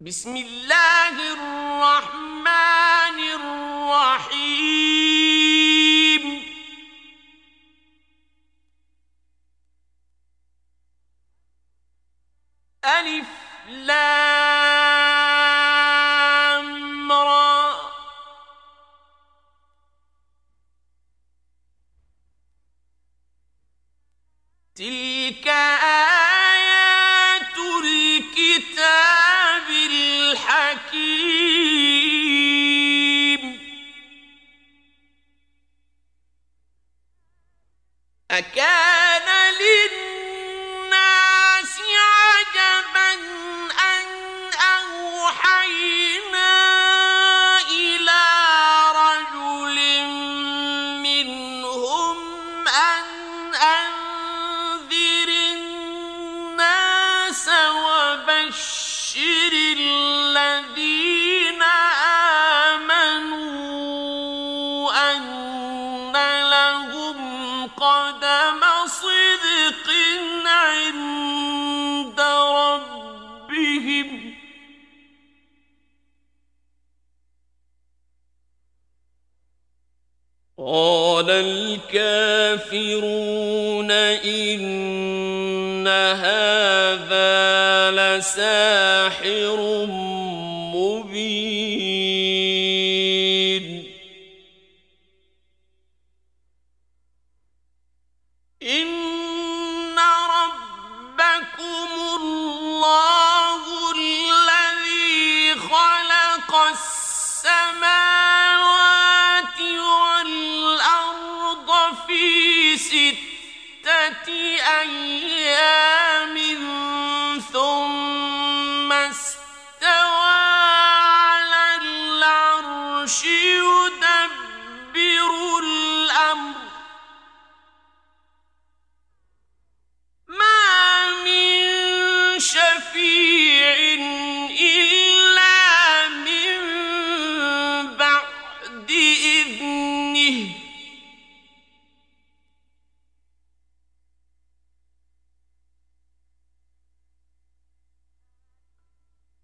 بسم الله الرحمن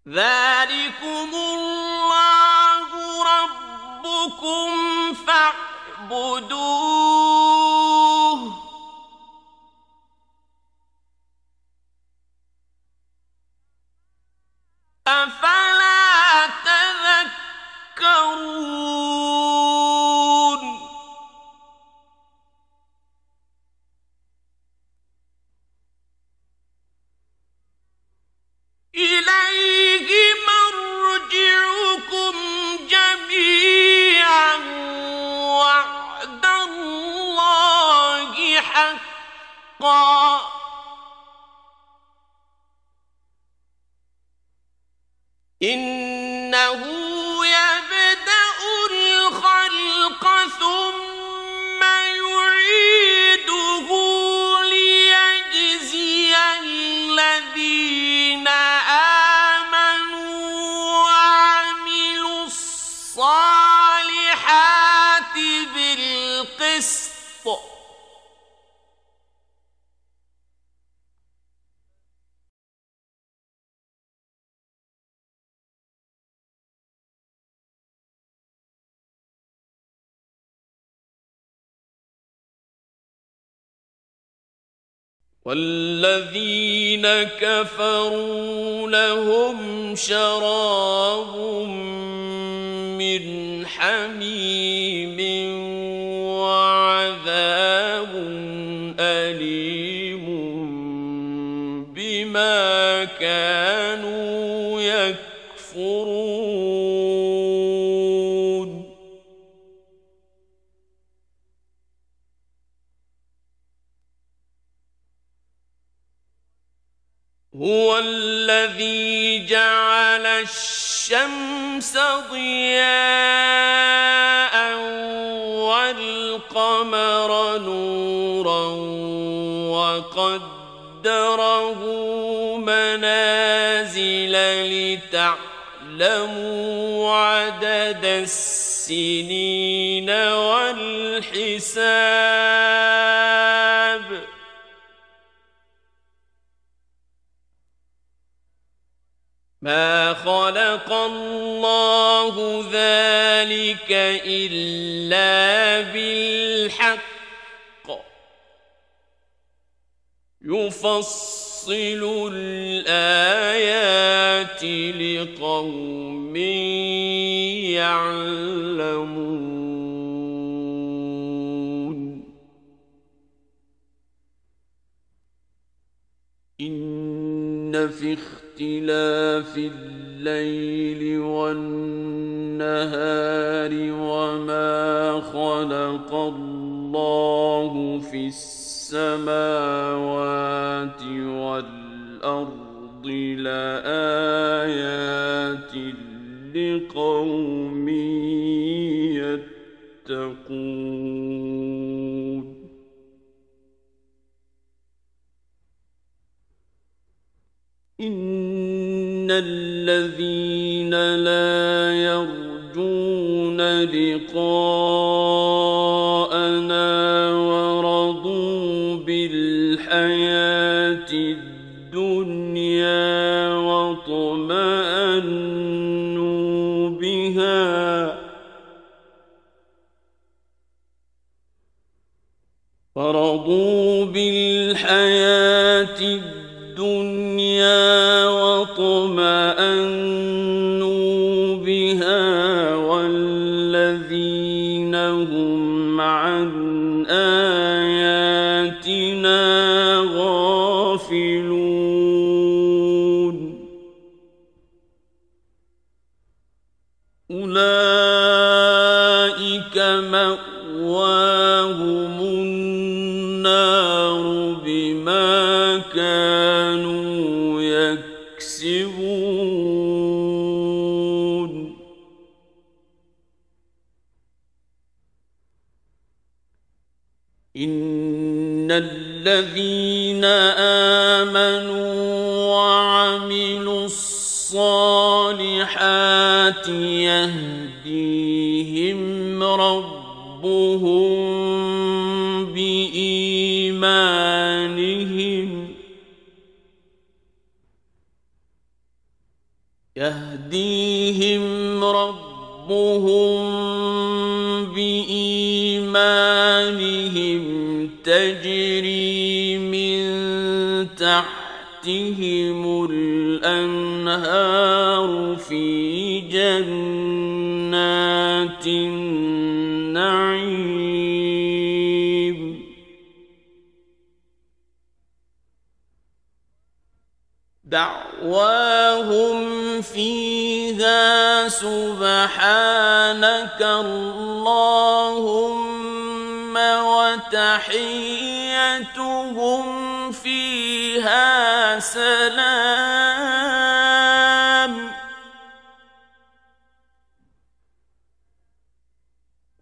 ذلكم الله ربكم فاعبدوه والذين كفروا لهم شراب جعل الشمس ضياء والقمر نورا وقدره منازل لتعلموا عدد السنين والحساب ما خلق الله ذلك إلا بالحق. يفصل الآيات لقوم يعلمون. إن في اختلاف الليل والنهار وما خلق الله في السماوات والأرض لآيات لقوم يتقون. إن الذين لا يرجون لقاءنا ورضوا بالحياة الدنيا واطمأنوا بها. ورضوا يهديهم ربهم بإيمانهم تجري من تحتهم الأنهار في جنات النعيم دعواهم فيها سبحانك اللهم وتحيتهم فيها سلام.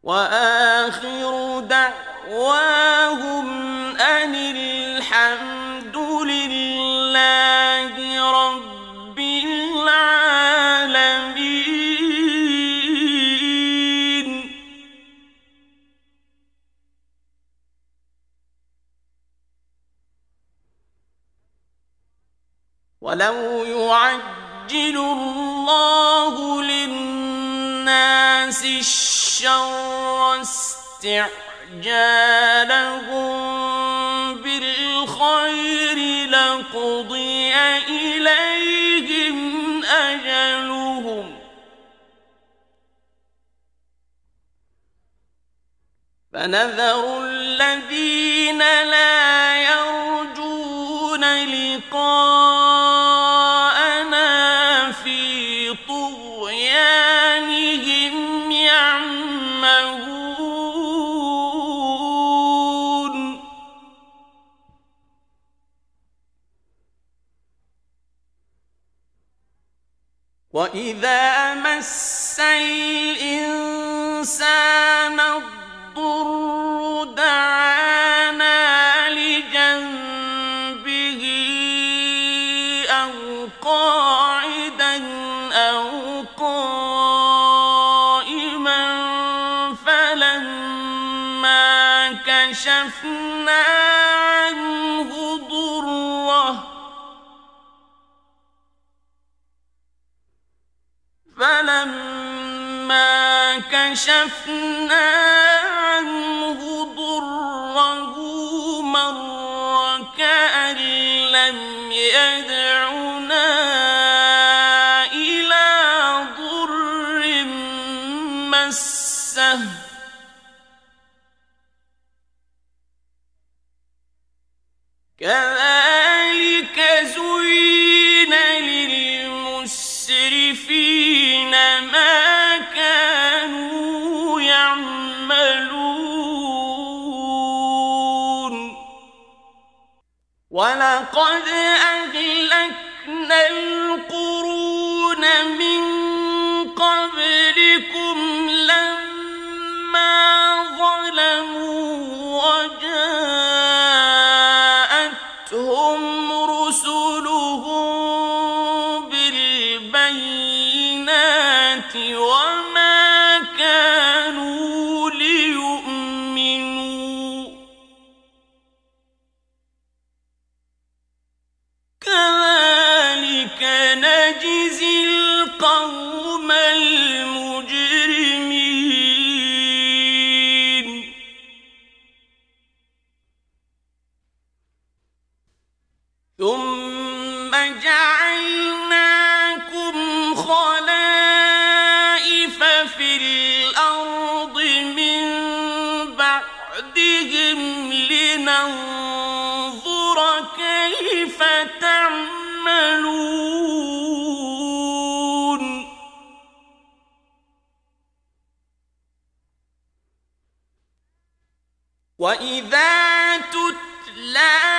وآخر دعواهم ولو يعجل الله للناس الشر استعجالهم بالخير لقضي إليهم أجلهم. فنذر الذين لا يرجون لقاءنا وإذا مس الإنسان الضر دعانا فلما كشفنا عنه ضره مر كأن لم يدعو لقد أهلكنا القرون من قبلكم لما ظلموا وجاءتهم رسلهم بالبينات و تتلى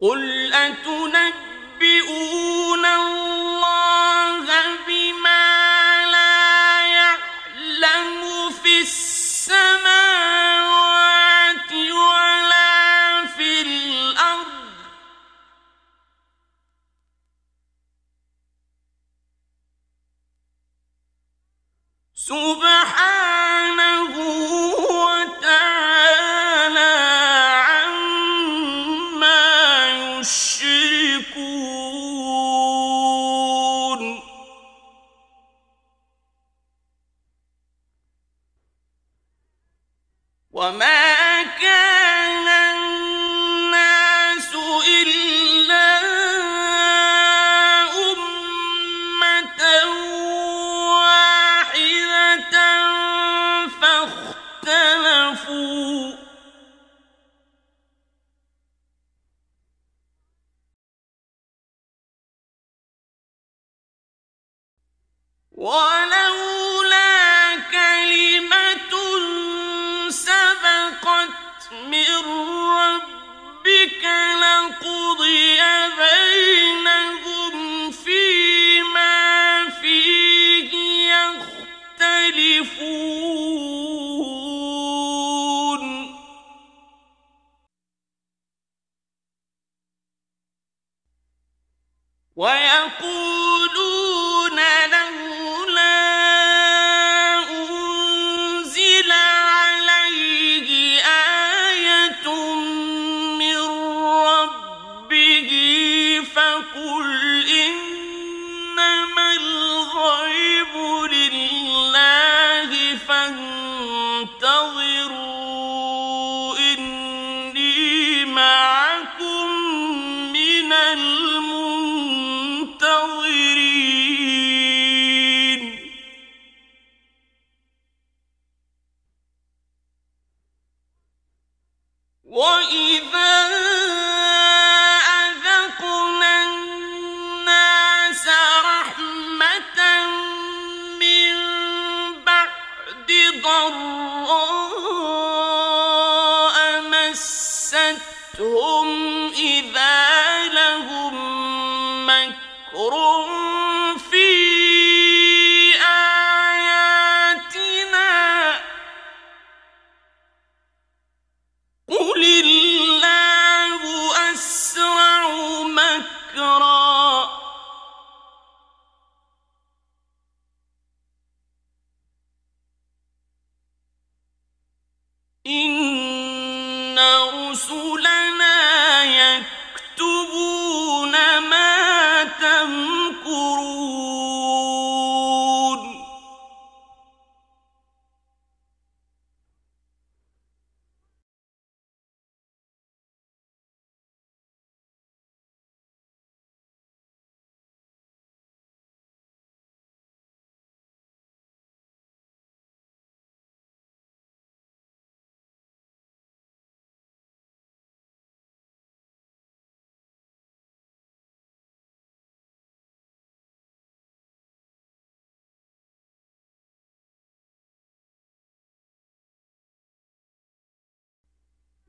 قل أتنبئون الله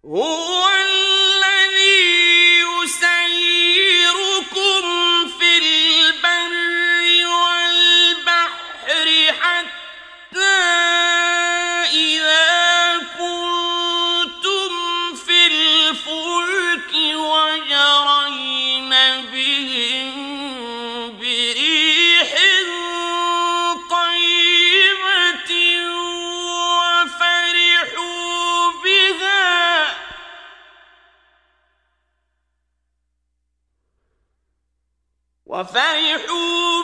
هو وفرحوا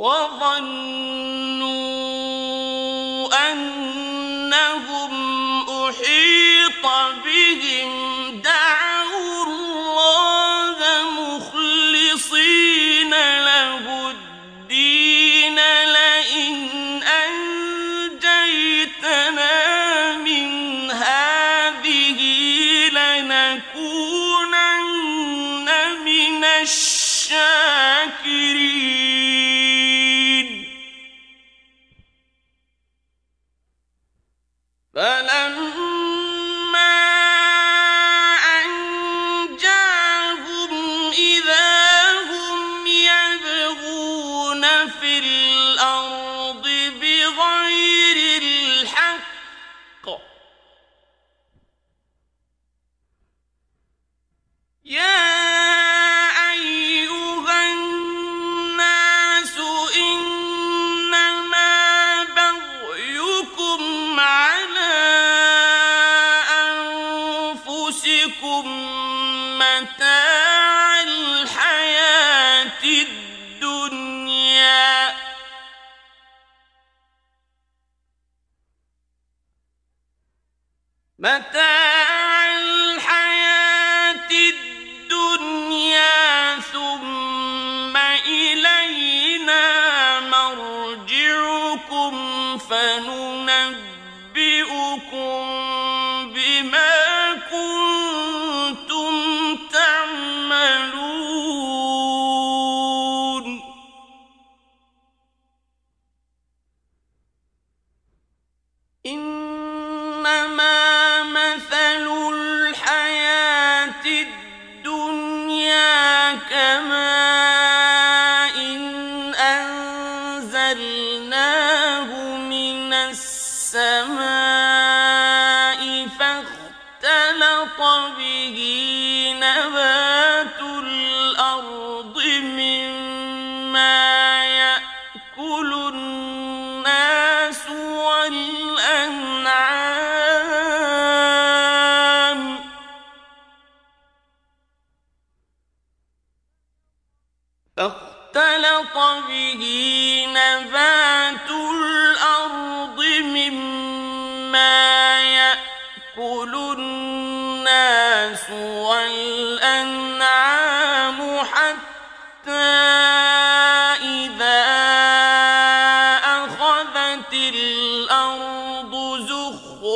وظنوا أنهم أحيط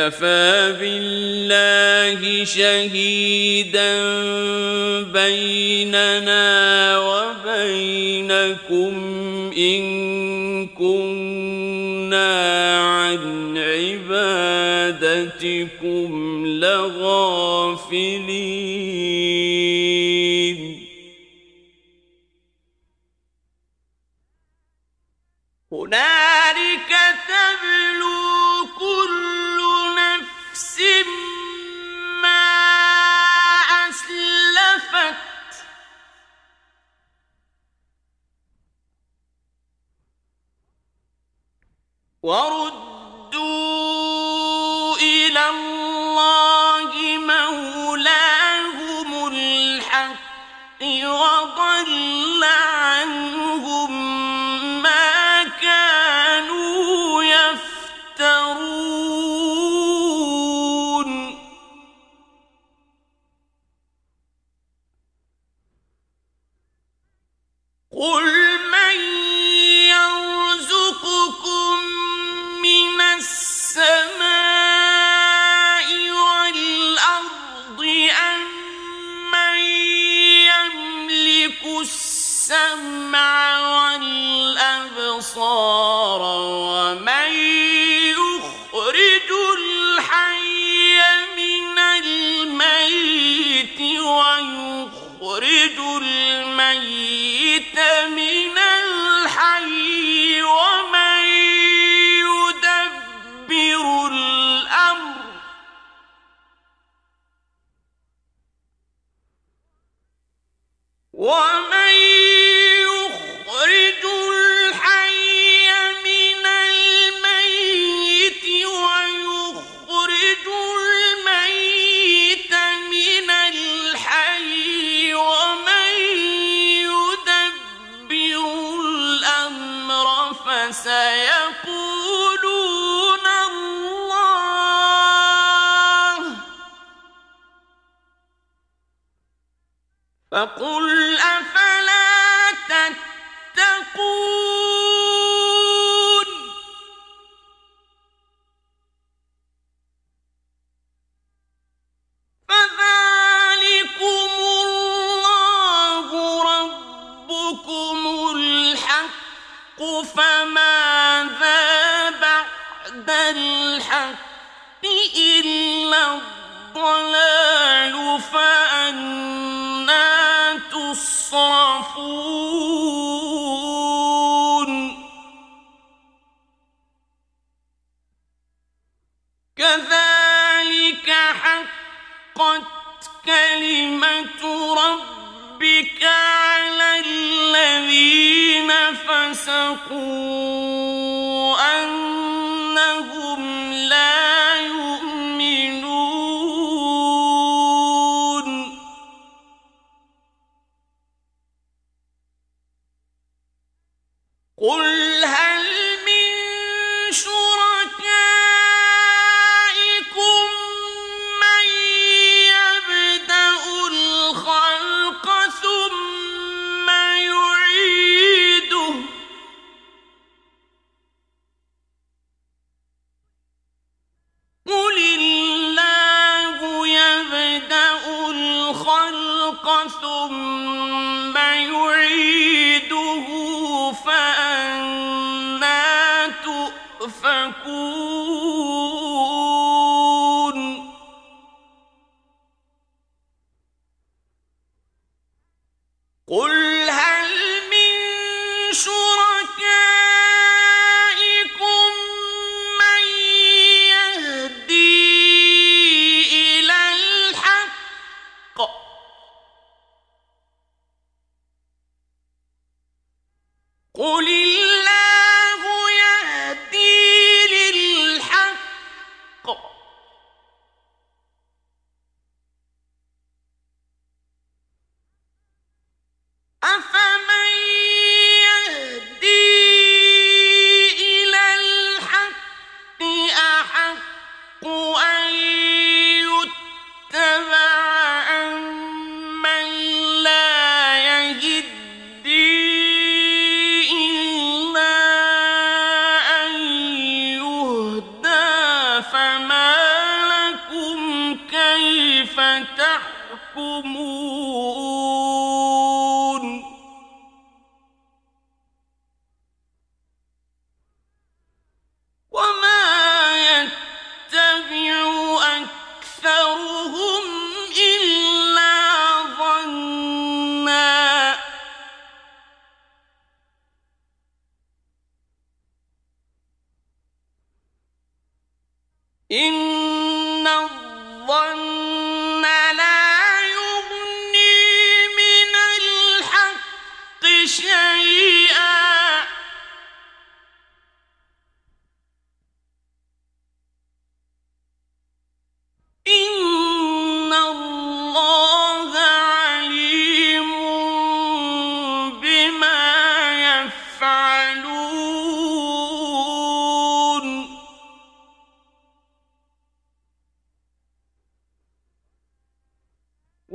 فكفى وَرُ على الذين فسقوا.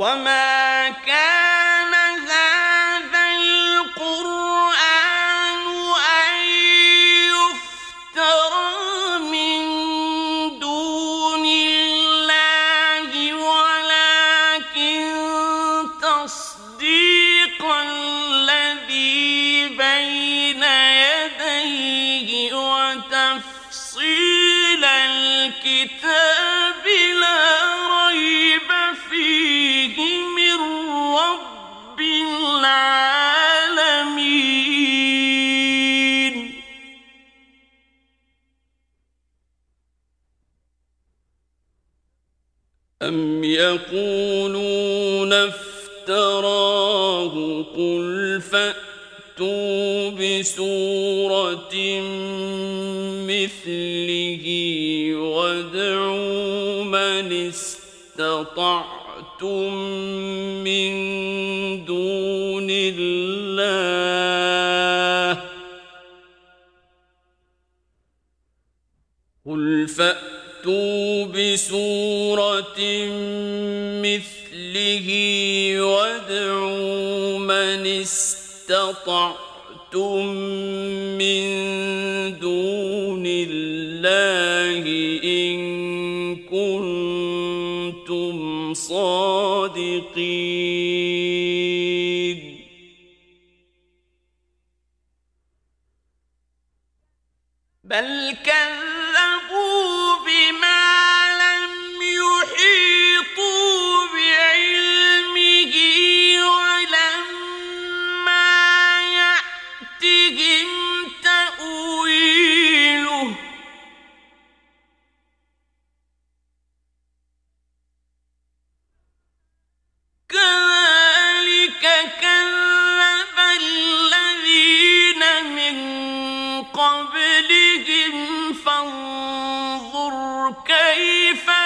قبلهم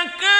إنك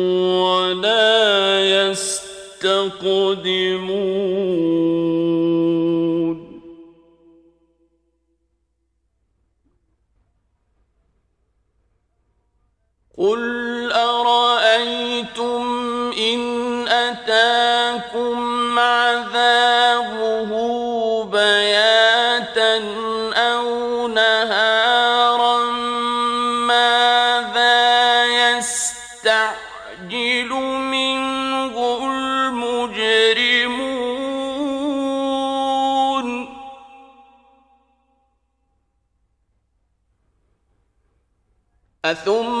أثم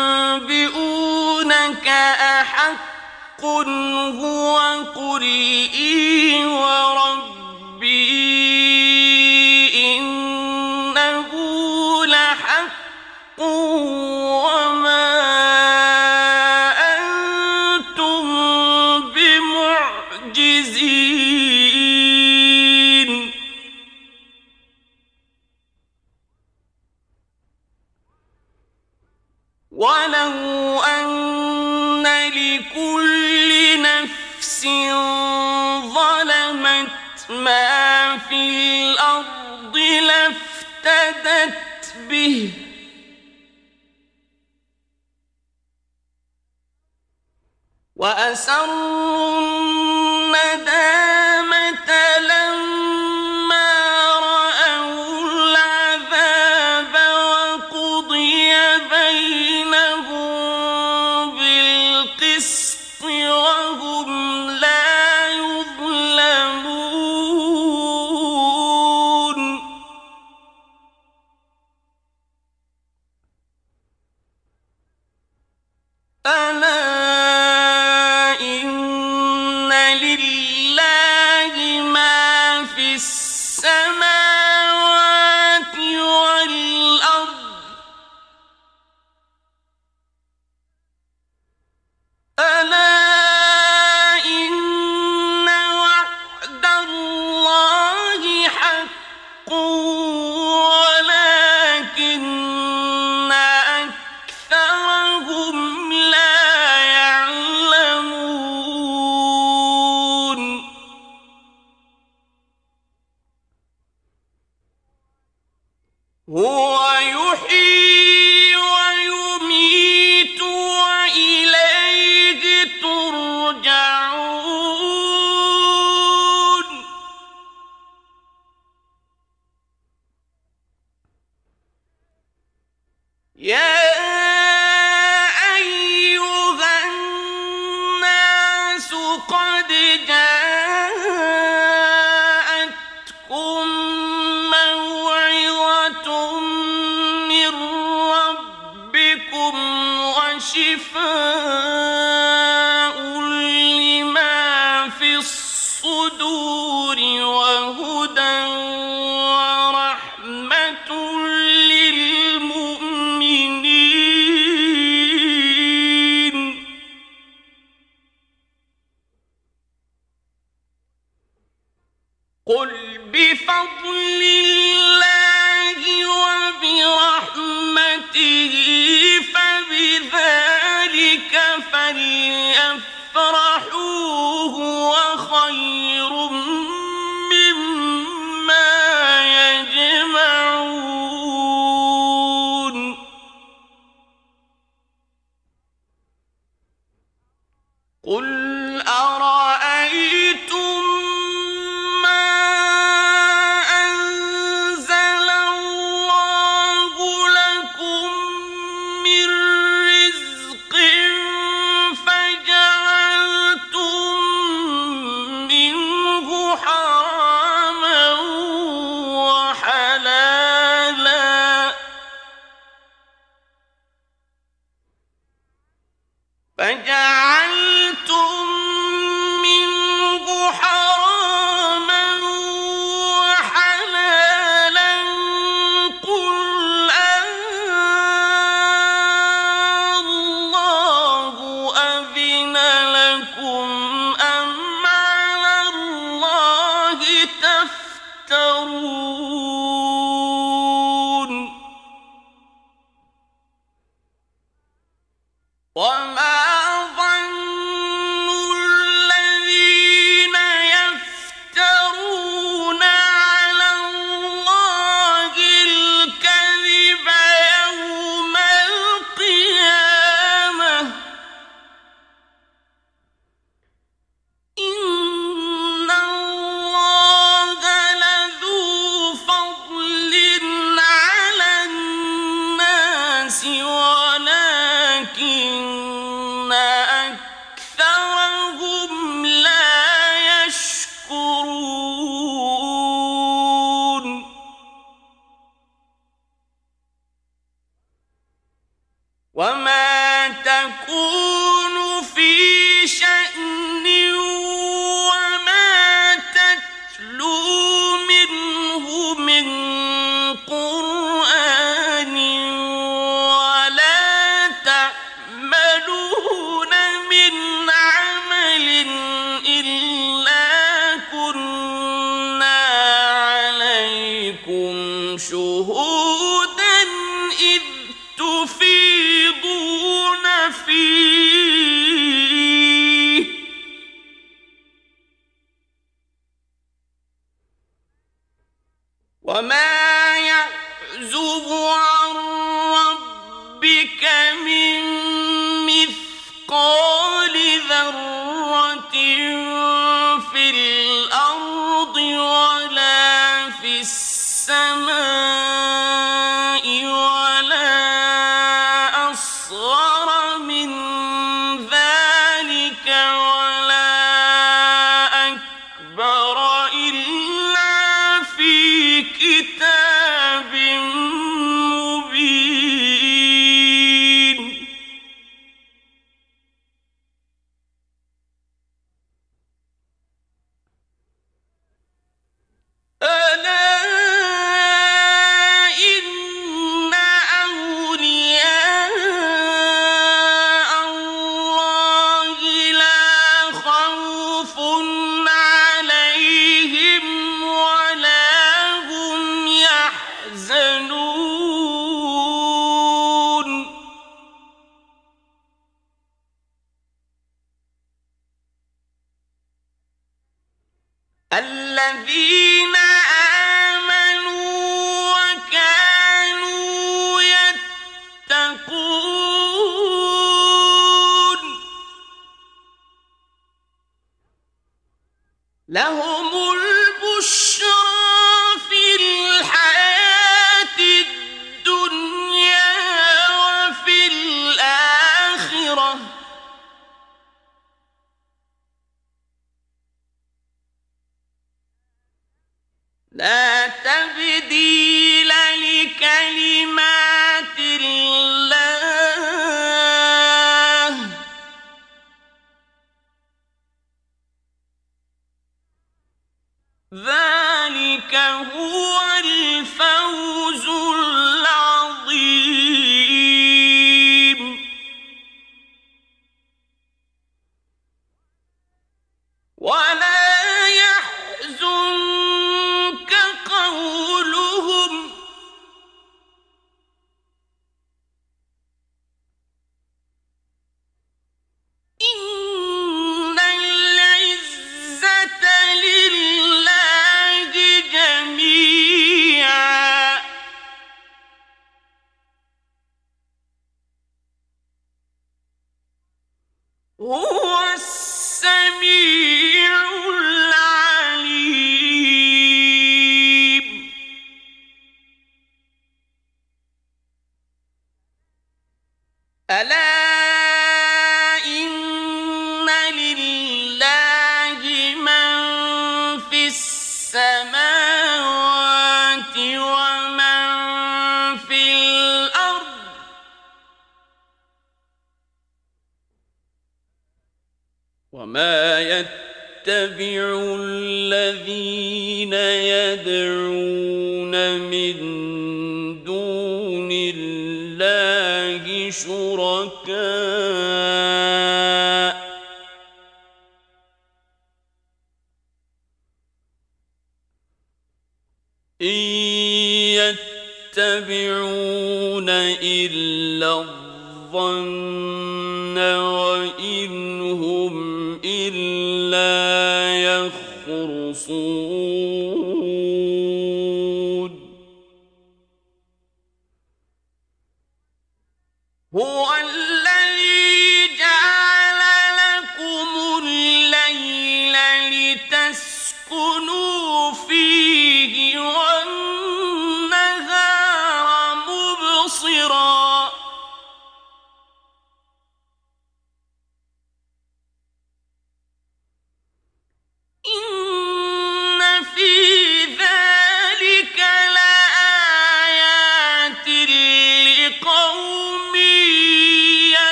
قل هو قرئي وربي. وما أنتم بمعجزين. في الأرض لافتدت به. وأسروا الندامة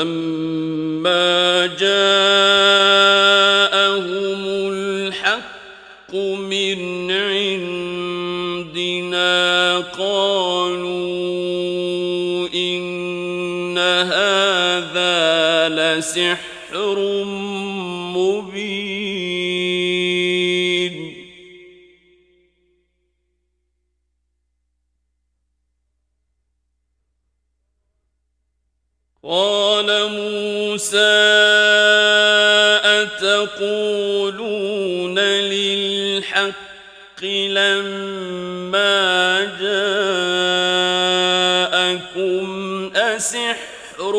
فلما جاءهم الحق من عندنا قالوا إن هذا لسحر فلما جاءكم أسحر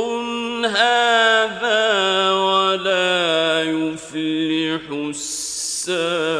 هذا ولا يفلح الساحرون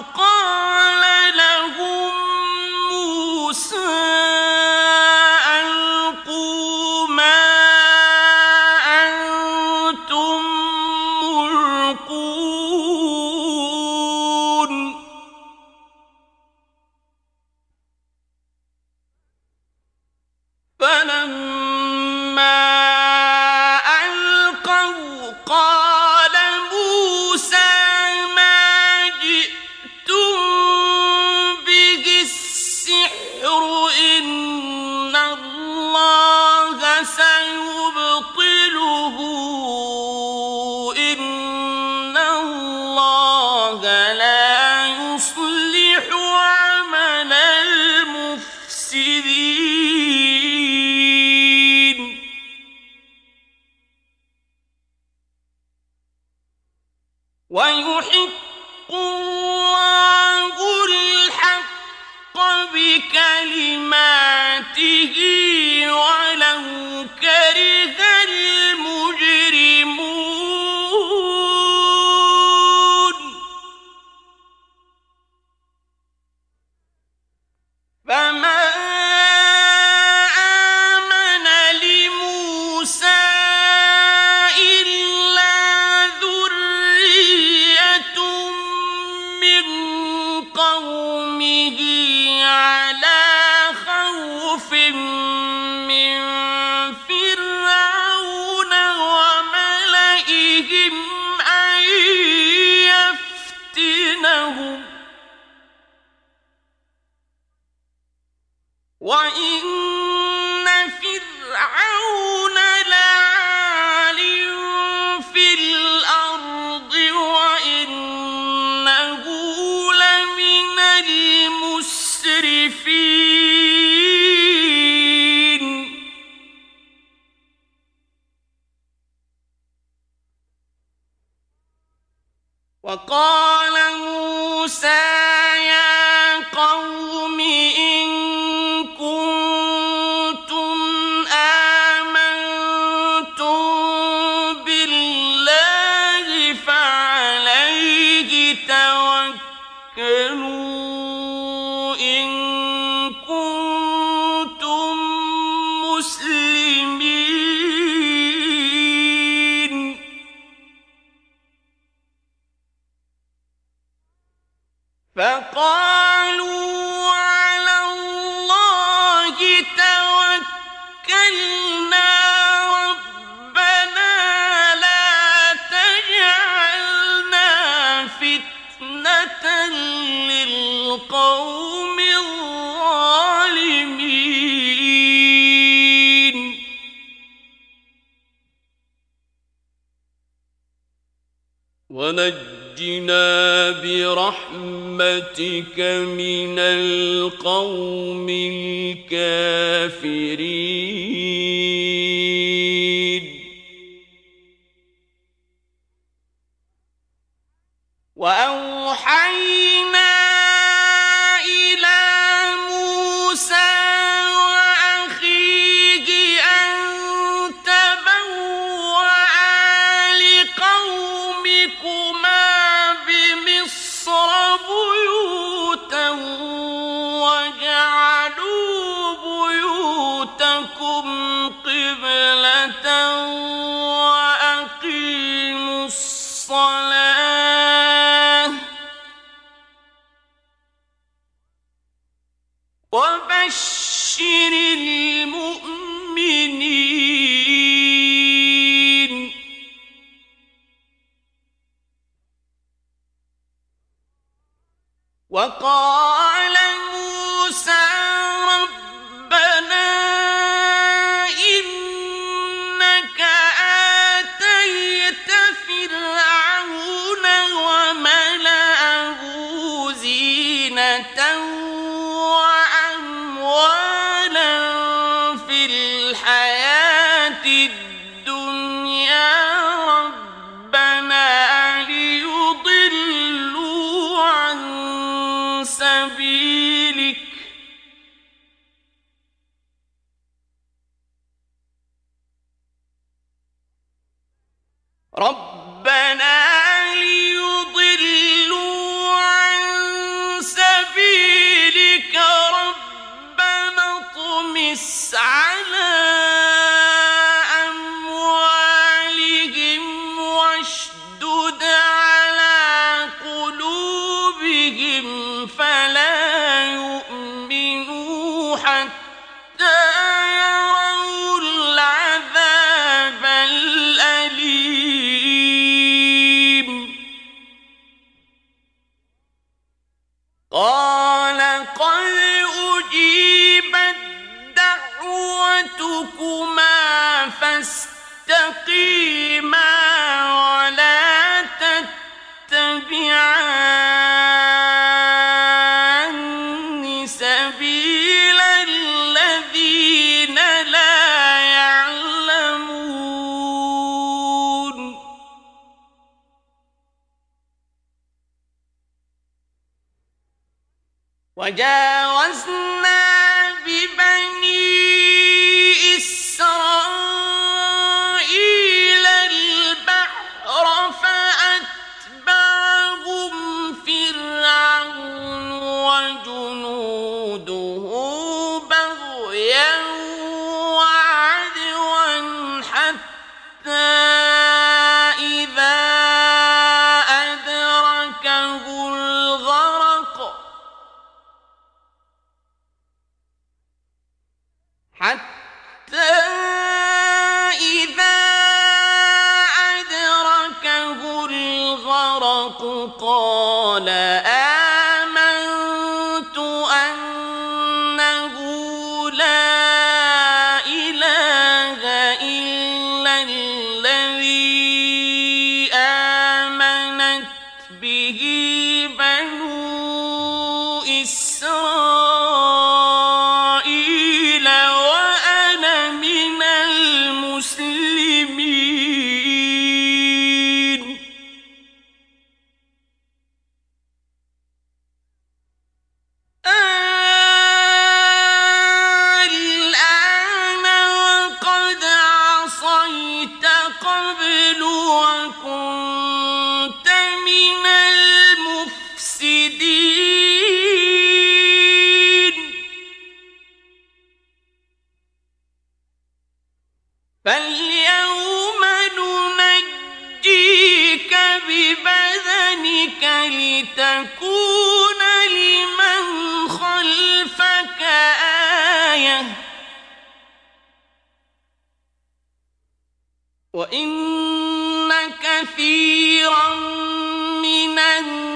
قال لتكون لمن خلفك آية. وإن كثيرا من الناس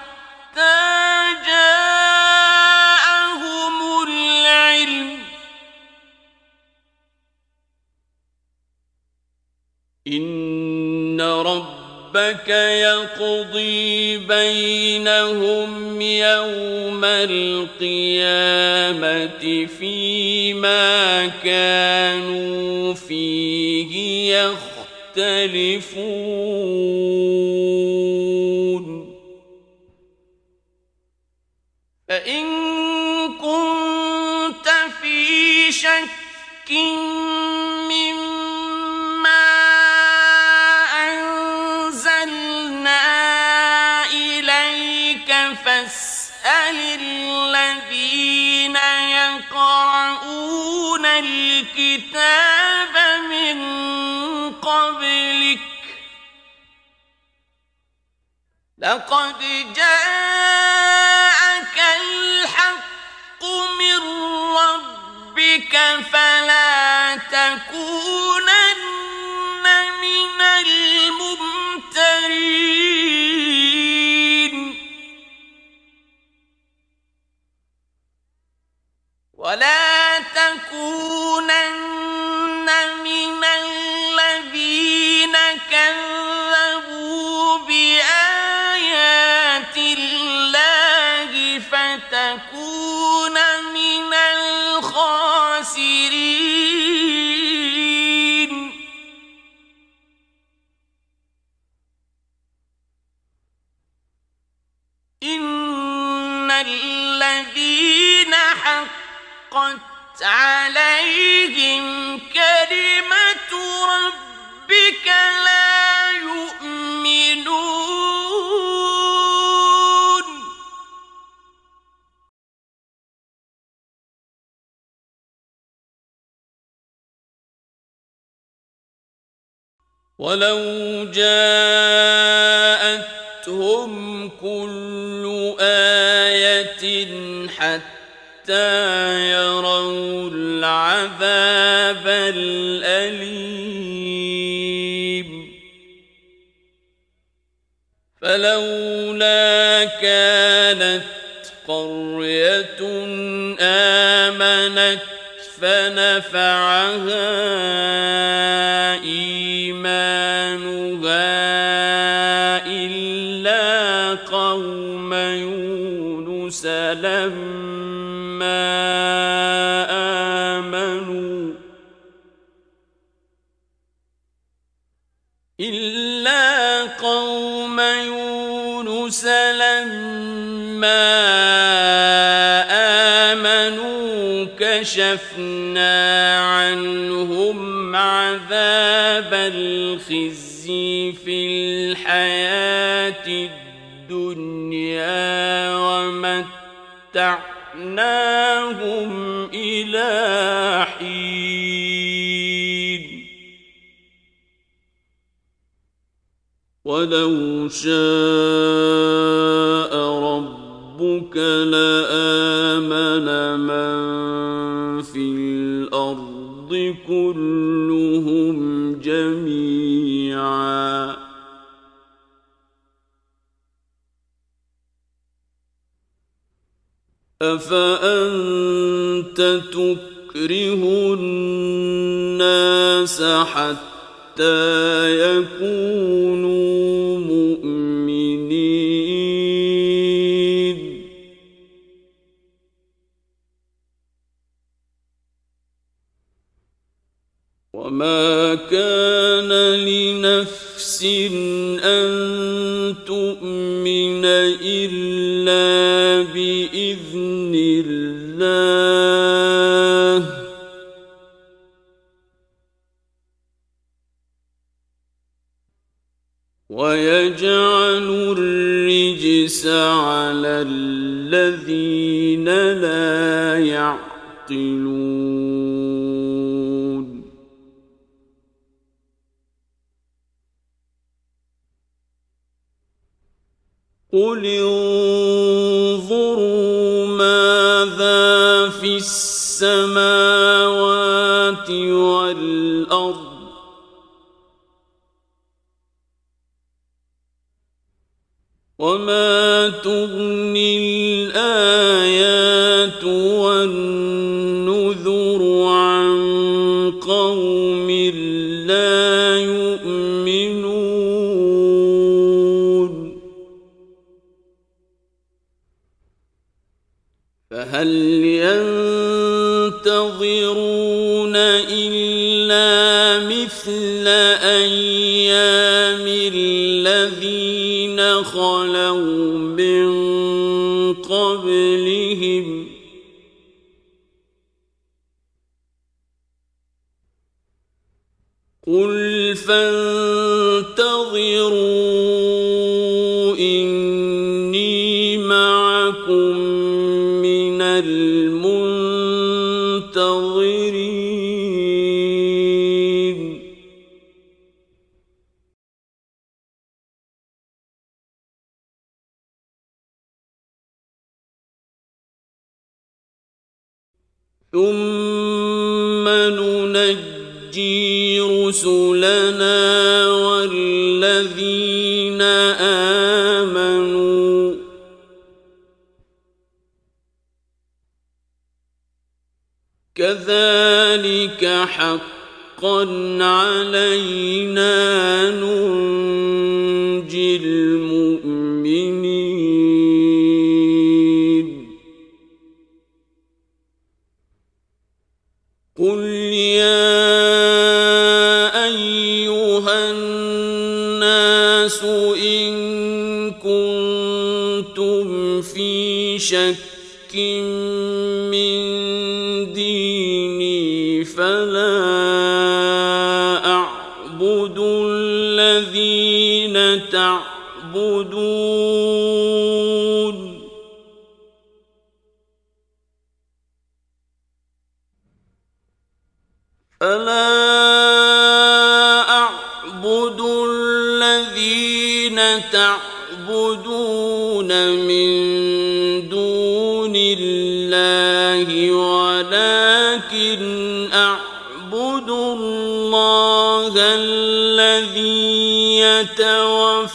ربك يقضي بينهم يوم القيامة فيما كانوا فيه يختلفون. فإن كنت في شك الكتاب من قبلك. لقد جاءك الحق من ربك فلا تكونن من الممترين. ولا تكونن من الذين كذبوا حقت عليهم كلمة ربك لا يؤمنون. ولو جاءتهم كل آية يروا العذاب الأليم. فلولا كانت قرية آمنت فنفعها إيمانها إلا قوم يونس لما كشفنا عنهم عذاب الخزي في الحياة الدنيا ومتعناهم إلى حين. ولو شاء ربك لآمن كلهم جميعا. أفأنت تكره الناس حتى يكونوا كان لنفس أن تؤمن إلا بإذن الله. ويجعل الرجس على الذين شك من ديني فلا أعبد الله الذي يتوفاكم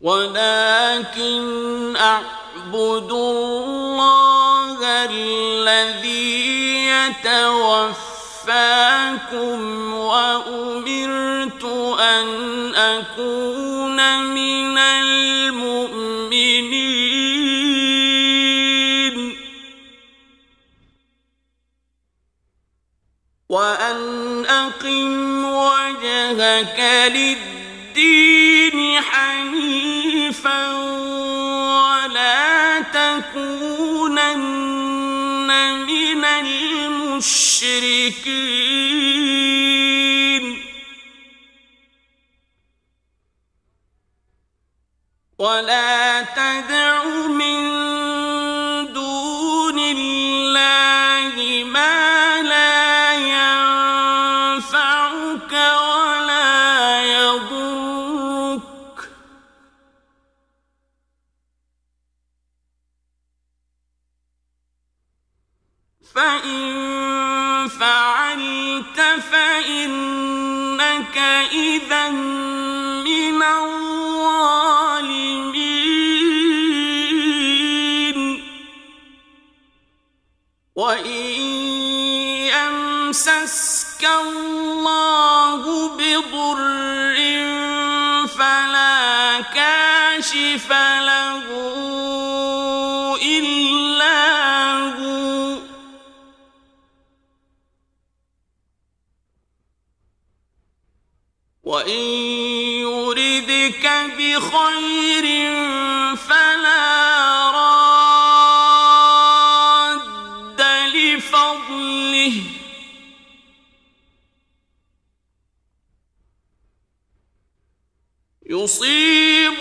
ولكن أعبد الله الذي يتوفاكم وأمرت أن أكون وأن أقم وجهك للدين حنيفا ولا تكونن من المشركين. ولا تدع من فإن فعلت فإنك إذا من الظالمين. وإن يمسسك الله بضر فلا كاشف له. وإن يردك بخير فلا راد لفضله يصيب